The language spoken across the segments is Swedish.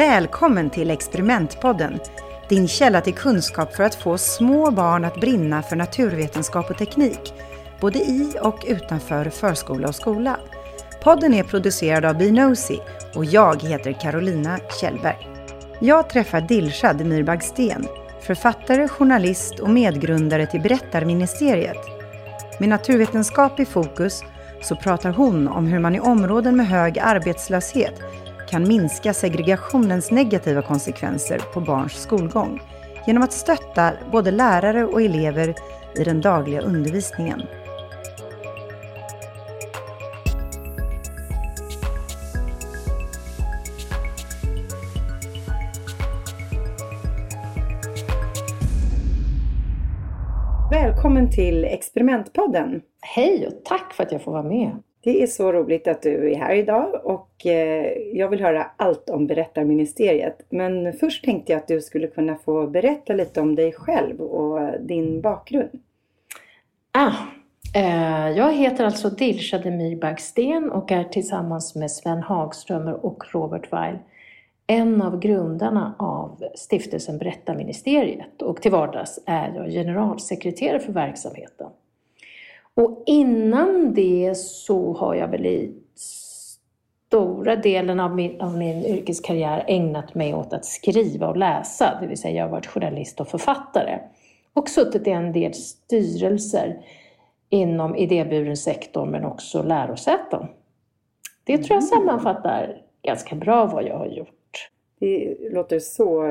Välkommen till Experimentpodden, din källa till kunskap för att få små barn att brinna för naturvetenskap och teknik, både i och utanför förskola och skola. Podden är producerad av Binosi och jag heter Carolina Kjellberg. Jag träffar Dilshad Mirbagsten, författare, journalist och medgrundare till Berättarministeriet. Med naturvetenskap i fokus så pratar hon om hur man i områden med hög arbetslöshet kan minska segregationens negativa konsekvenser på barns skolgång genom att stötta både lärare och elever i den dagliga undervisningen. Välkommen till Experimentpodden. Hej och tack för att jag får vara med. Det är så roligt att du är här idag och eh, jag vill höra allt om Berättarministeriet. Men först tänkte jag att du skulle kunna få berätta lite om dig själv och din bakgrund. Ah, eh, jag heter alltså Dilsa Demir Bagsten och är tillsammans med Sven Hagströmer och Robert Weil en av grundarna av stiftelsen Berättarministeriet och till vardags är jag generalsekreterare för verksamheten. Och innan det så har jag väl i stora delen av min, av min yrkeskarriär ägnat mig åt att skriva och läsa, det vill säga jag har varit journalist och författare. Och suttit i en del styrelser inom idéburen sektor men också lärosäten. Det tror jag mm. sammanfattar ganska bra vad jag har gjort. Det låter så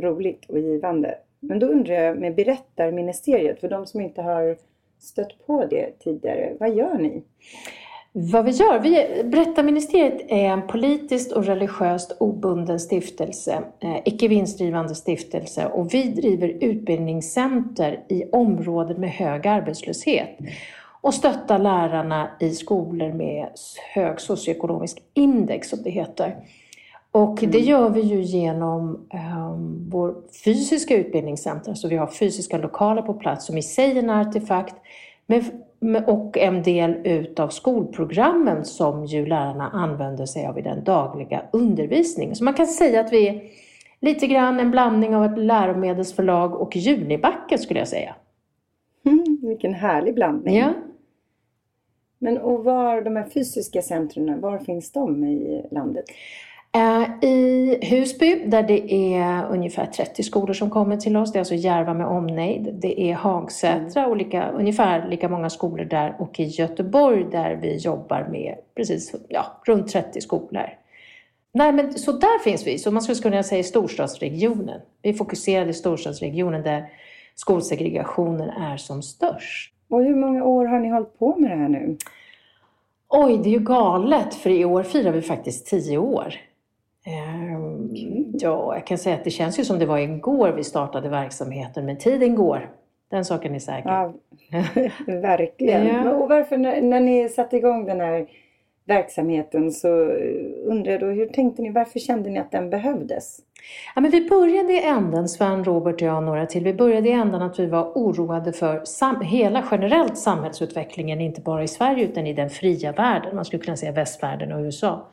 roligt och givande. Men då undrar jag med Berättarministeriet, för de som inte har stött på det tidigare, vad gör ni? Vad vi gör? Vi, Berättarministeriet är en politiskt och religiöst obunden stiftelse, eh, icke vinstdrivande stiftelse och vi driver utbildningscenter i områden med hög arbetslöshet och stöttar lärarna i skolor med hög socioekonomisk index som det heter. Och det mm. gör vi ju genom um, vår fysiska utbildningscenter, så vi har fysiska lokaler på plats som i sig är en artefakt, men, och en del utav skolprogrammen som ju lärarna använder sig av i den dagliga undervisningen. Så man kan säga att vi är lite grann en blandning av ett läromedelsförlag och Junibacken skulle jag säga. Mm, vilken härlig blandning. Ja. Men och var de här fysiska centren, var finns de i landet? Eh, I Husby där det är ungefär 30 skolor som kommer till oss, det är alltså Järva med omnejd. Det är Hagsätra och lika, ungefär lika många skolor där och i Göteborg där vi jobbar med precis ja, runt 30 skolor. Nej, men, så där finns vi, så man skulle kunna säga storstadsregionen. Vi fokuserade i storstadsregionen där skolsegregationen är som störst. Och hur många år har ni hållit på med det här nu? Oj, det är ju galet, för i år firar vi faktiskt tio år. Ehm, ja, jag kan säga att det känns ju som det var igår vi startade verksamheten, men tiden går. Den saken är säker. Ja, verkligen. Ja. Och varför, när, när ni satte igång den här verksamheten så undrar jag då, hur tänkte ni, varför kände ni att den behövdes? Ja, men vi började i änden, Sven, Robert och jag och några till, vi började i änden att vi var oroade för sam hela generellt samhällsutvecklingen, inte bara i Sverige utan i den fria världen, man skulle kunna säga västvärlden och USA.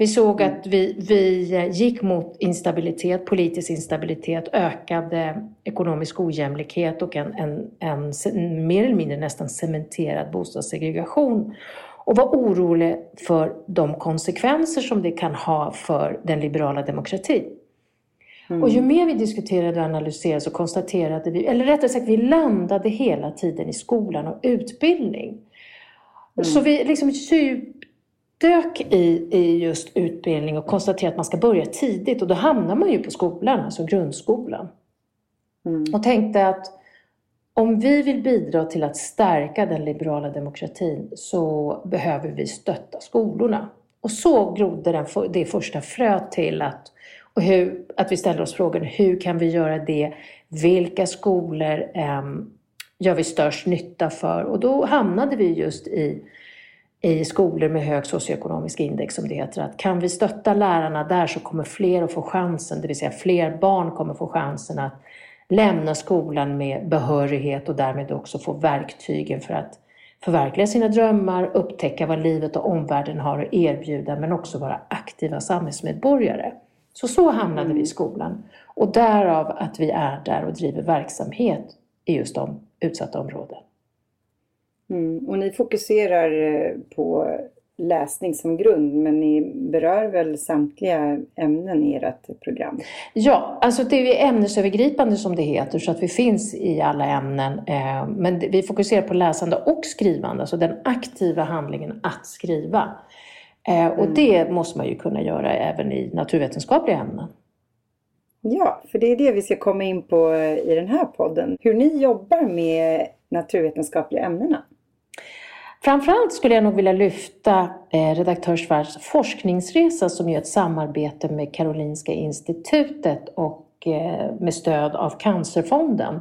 Vi såg att vi, vi gick mot instabilitet, politisk instabilitet, ökad ekonomisk ojämlikhet och en, en, en mer eller mindre nästan cementerad bostadssegregation och var orolig för de konsekvenser som det kan ha för den liberala demokratin. Mm. Och ju mer vi diskuterade och analyserade så konstaterade vi, eller rättare sagt vi landade hela tiden i skolan och utbildning. Mm. Så vi liksom dök i, i just utbildning och konstaterade att man ska börja tidigt och då hamnar man ju på skolan, alltså grundskolan. Mm. Och tänkte att om vi vill bidra till att stärka den liberala demokratin så behöver vi stötta skolorna. Och så grodde den, det första fröet till att, och hur, att vi ställer oss frågan hur kan vi göra det? Vilka skolor eh, gör vi störst nytta för? Och då hamnade vi just i i skolor med hög socioekonomisk index som det heter. Att kan vi stötta lärarna där så kommer fler att få chansen, det vill säga fler barn kommer få chansen att lämna skolan med behörighet och därmed också få verktygen för att förverkliga sina drömmar, upptäcka vad livet och omvärlden har att erbjuda men också vara aktiva samhällsmedborgare. Så så hamnade mm. vi i skolan. Och därav att vi är där och driver verksamhet i just de utsatta områdena. Mm. Och ni fokuserar eh, på läsning som grund men ni berör väl samtliga ämnen i ert program? Ja, alltså det är ämnesövergripande som det heter så att vi finns i alla ämnen. Eh, men vi fokuserar på läsande och skrivande, alltså den aktiva handlingen att skriva. Eh, och mm. det måste man ju kunna göra även i naturvetenskapliga ämnen. Ja, för det är det vi ska komma in på i den här podden. Hur ni jobbar med naturvetenskapliga ämnena. Framförallt skulle jag nog vilja lyfta eh, redaktör Schwarz forskningsresa som är ett samarbete med Karolinska institutet och eh, med stöd av Cancerfonden.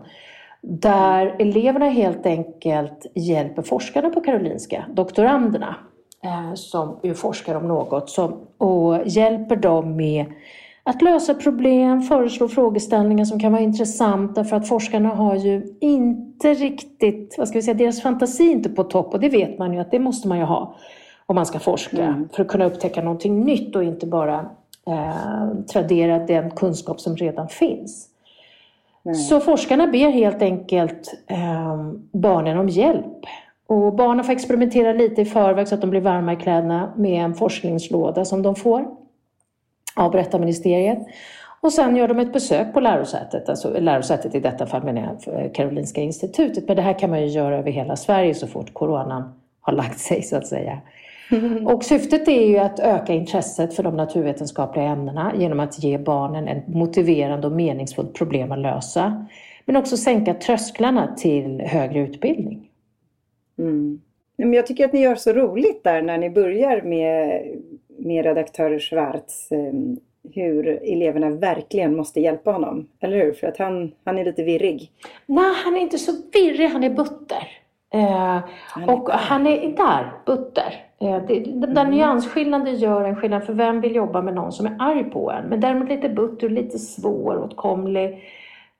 Där eleverna helt enkelt hjälper forskarna på Karolinska, doktoranderna, eh, som ju forskar om något, som, och hjälper dem med att lösa problem, föreslå frågeställningar som kan vara intressanta för att forskarna har ju inte riktigt, vad ska vi säga, deras fantasi är inte på topp och det vet man ju att det måste man ju ha om man ska forska mm. för att kunna upptäcka någonting nytt och inte bara eh, tradera den kunskap som redan finns. Mm. Så forskarna ber helt enkelt eh, barnen om hjälp. Och barnen får experimentera lite i förväg så att de blir varma i kläderna med en forskningslåda som de får av berättarministeriet. Och sen gör de ett besök på lärosätet, alltså lärosätet i detta fall menar jag Karolinska institutet. Men det här kan man ju göra över hela Sverige så fort coronan har lagt sig så att säga. Och syftet är ju att öka intresset för de naturvetenskapliga ämnena genom att ge barnen ett motiverande och meningsfullt problem att lösa. Men också sänka trösklarna till högre utbildning. Mm. jag tycker att ni gör så roligt där när ni börjar med med redaktör Schwarz eh, hur eleverna verkligen måste hjälpa honom. Eller hur? För att han, han är lite virrig. Nej, han är inte så virrig. Han är butter. Eh, han är och där. han är där, butter. Eh, det, den där mm. nyansskillnaden gör en skillnad. För vem vill jobba med någon som är arg på en? Men däremot lite butter, lite svåråtkomlig.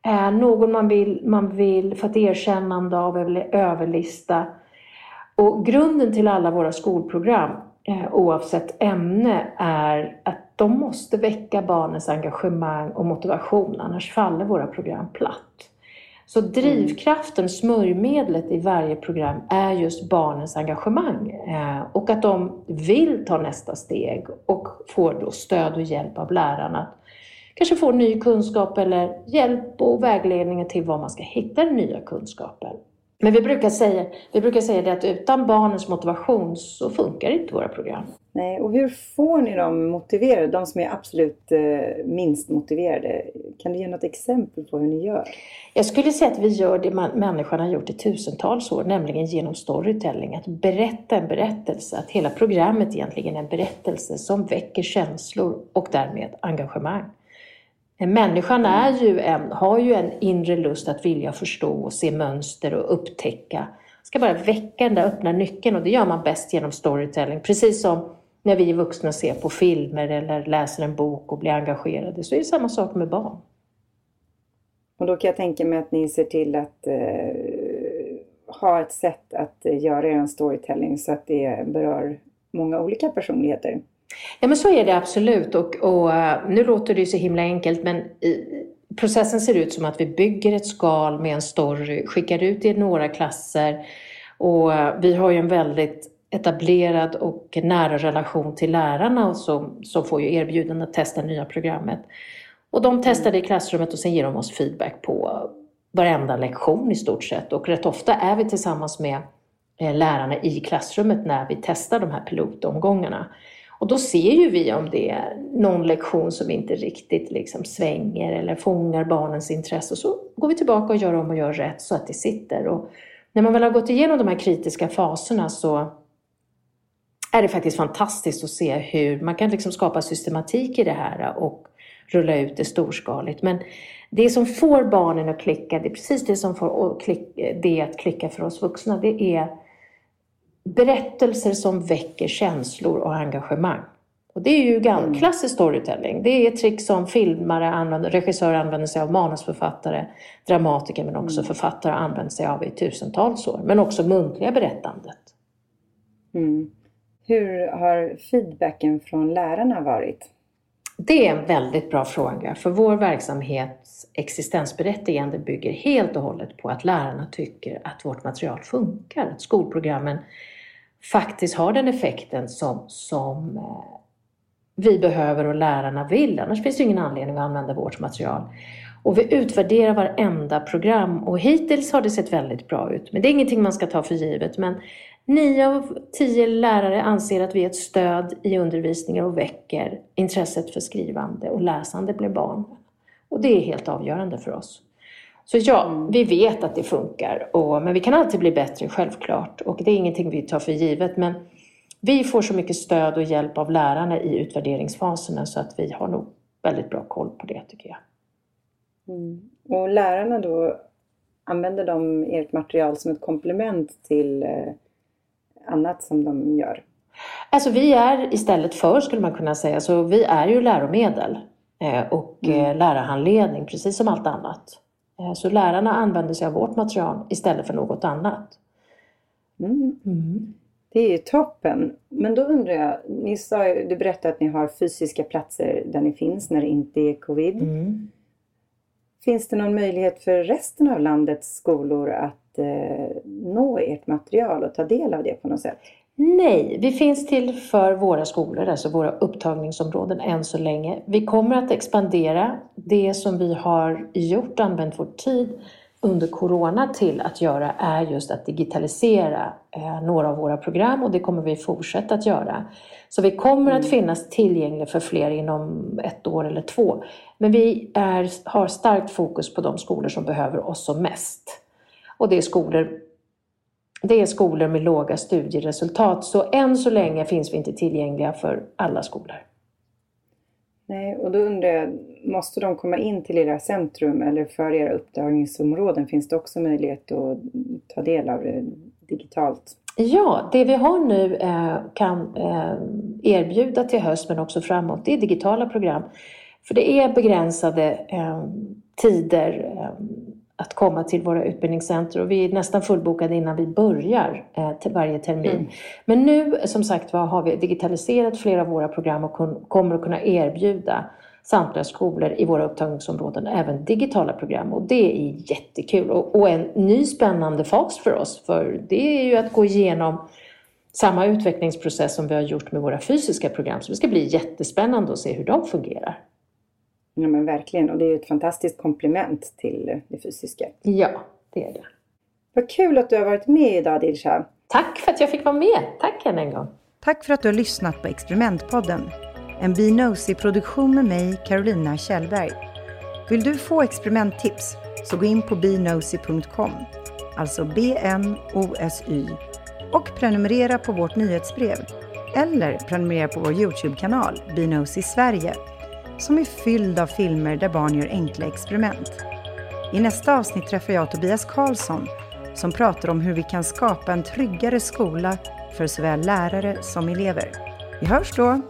Eh, någon man vill, man vill få ett erkännande av eller överlista. Och grunden till alla våra skolprogram oavsett ämne är att de måste väcka barnens engagemang och motivation, annars faller våra program platt. Så drivkraften, smörjmedlet i varje program är just barnens engagemang eh, och att de vill ta nästa steg och får då stöd och hjälp av lärarna. Kanske få ny kunskap eller hjälp och vägledning till var man ska hitta den nya kunskapen. Men vi brukar säga, vi brukar säga det att utan barnens motivation så funkar inte våra program. Nej, och hur får ni dem motiverade? De som är absolut eh, minst motiverade. Kan du ge något exempel på hur ni gör? Jag skulle säga att vi gör det man, människan har gjort i tusentals år, nämligen genom storytelling. Att berätta en berättelse. Att hela programmet egentligen är en berättelse som väcker känslor och därmed engagemang. Människan är ju en, har ju en inre lust att vilja förstå och se mönster och upptäcka. Ska bara väcka den där öppna nyckeln och det gör man bäst genom storytelling. Precis som när vi vuxna ser på filmer eller läser en bok och blir engagerade så är det samma sak med barn. Och då kan jag tänka mig att ni ser till att eh, ha ett sätt att eh, göra er storytelling så att det berör många olika personligheter. Ja men så är det absolut och, och eh, nu låter det ju så himla enkelt men i, processen ser ut som att vi bygger ett skal med en story, skickar ut det i några klasser och eh, vi har ju en väldigt etablerad och nära relation till lärarna som, som får ju erbjudande att testa nya programmet. Och de testar det i klassrummet och sen ger de oss feedback på varenda lektion i stort sett och rätt ofta är vi tillsammans med eh, lärarna i klassrummet när vi testar de här pilotomgångarna. Och då ser ju vi om det är någon lektion som inte riktigt liksom svänger eller fångar barnens intresse. och Så går vi tillbaka och gör om och gör rätt så att det sitter. Och när man väl har gått igenom de här kritiska faserna så är det faktiskt fantastiskt att se hur man kan liksom skapa systematik i det här och rulla ut det storskaligt. Men det som får barnen att klicka, det är precis det som får det att klicka för oss vuxna. Det är berättelser som väcker känslor och engagemang. Och det är ju mm. klassisk storytelling. Det är ett trick som filmare, använder, regissörer använder sig av, manusförfattare, dramatiker men också mm. författare använder sig av i tusentals år. Men också muntliga berättandet. Mm. Hur har feedbacken från lärarna varit? Det är en väldigt bra fråga, för vår verksamhets existensberättigande bygger helt och hållet på att lärarna tycker att vårt material funkar, att skolprogrammen faktiskt har den effekten som, som eh, vi behöver och lärarna vill. Annars finns det ingen anledning att använda vårt material. Och vi utvärderar varenda program och hittills har det sett väldigt bra ut. Men det är ingenting man ska ta för givet. Men nio av tio lärare anser att vi är ett stöd i undervisningen och väcker intresset för skrivande och läsande bland barn. Och det är helt avgörande för oss. Så ja, mm. vi vet att det funkar. Och, men vi kan alltid bli bättre, självklart. Och det är ingenting vi tar för givet. Men vi får så mycket stöd och hjälp av lärarna i utvärderingsfaserna så att vi har nog väldigt bra koll på det tycker jag. Mm. Och lärarna då, använder de ert material som ett komplement till eh, annat som de gör? Alltså vi är istället för skulle man kunna säga, så vi är ju läromedel eh, och mm. Eh, lärarhandledning precis som allt annat. Så lärarna använder sig av vårt material istället för något annat. Mm. Mm. Det är ju toppen. Men då undrar jag, ni sa, du berättade att ni har fysiska platser där ni finns när det inte är covid. Mm. Finns det någon möjlighet för resten av landets skolor att eh, nå ert material och ta del av det på något sätt? Nej, vi finns till för våra skolor, alltså våra upptagningsområden än så länge. Vi kommer att expandera det som vi har gjort, använt vår tid under Corona till att göra är just att digitalisera eh, några av våra program och det kommer vi fortsätta att göra. Så vi kommer att mm. finnas tillgängliga för fler inom ett år eller två. Men vi är, har starkt fokus på de skolor som behöver oss som mest. Och det är skolor det är skolor med låga studieresultat, så än så länge finns vi inte tillgängliga för alla skolor. Nej, och då undrar jag, måste de komma in till era centrum eller för era uppdragningsområden, Finns det också möjlighet att ta del av det digitalt? Ja, det vi har nu eh, kan eh, erbjuda till höst men också framåt, det är digitala program. För det är begränsade eh, tider eh, att komma till våra utbildningscenter och vi är nästan fullbokade innan vi börjar eh, varje termin. Mm. Men nu som sagt var har vi digitaliserat flera av våra program och kommer att kunna erbjuda samtliga skolor i våra upptagningsområden även digitala program och det är jättekul och, och en ny spännande fas för oss för det är ju att gå igenom samma utvecklingsprocess som vi har gjort med våra fysiska program så det ska bli jättespännande att se hur de fungerar. Ja men verkligen och det är ett fantastiskt komplement till det fysiska. Ja, det är det. Vad kul att du har varit med idag Dilsa. Tack för att jag fick vara med. Tack än en gång. Tack för att du har lyssnat på Experimentpodden. En Be Nosy-produktion med mig, Carolina Kjellberg. Vill du få experimenttips så gå in på benosy.com, alltså B-N-O-S-Y, och prenumerera på vårt nyhetsbrev. Eller prenumerera på vår Youtube-kanal, Benosy Sverige som är fylld av filmer där barn gör enkla experiment. I nästa avsnitt träffar jag Tobias Karlsson som pratar om hur vi kan skapa en tryggare skola för såväl lärare som elever. Vi hörs då!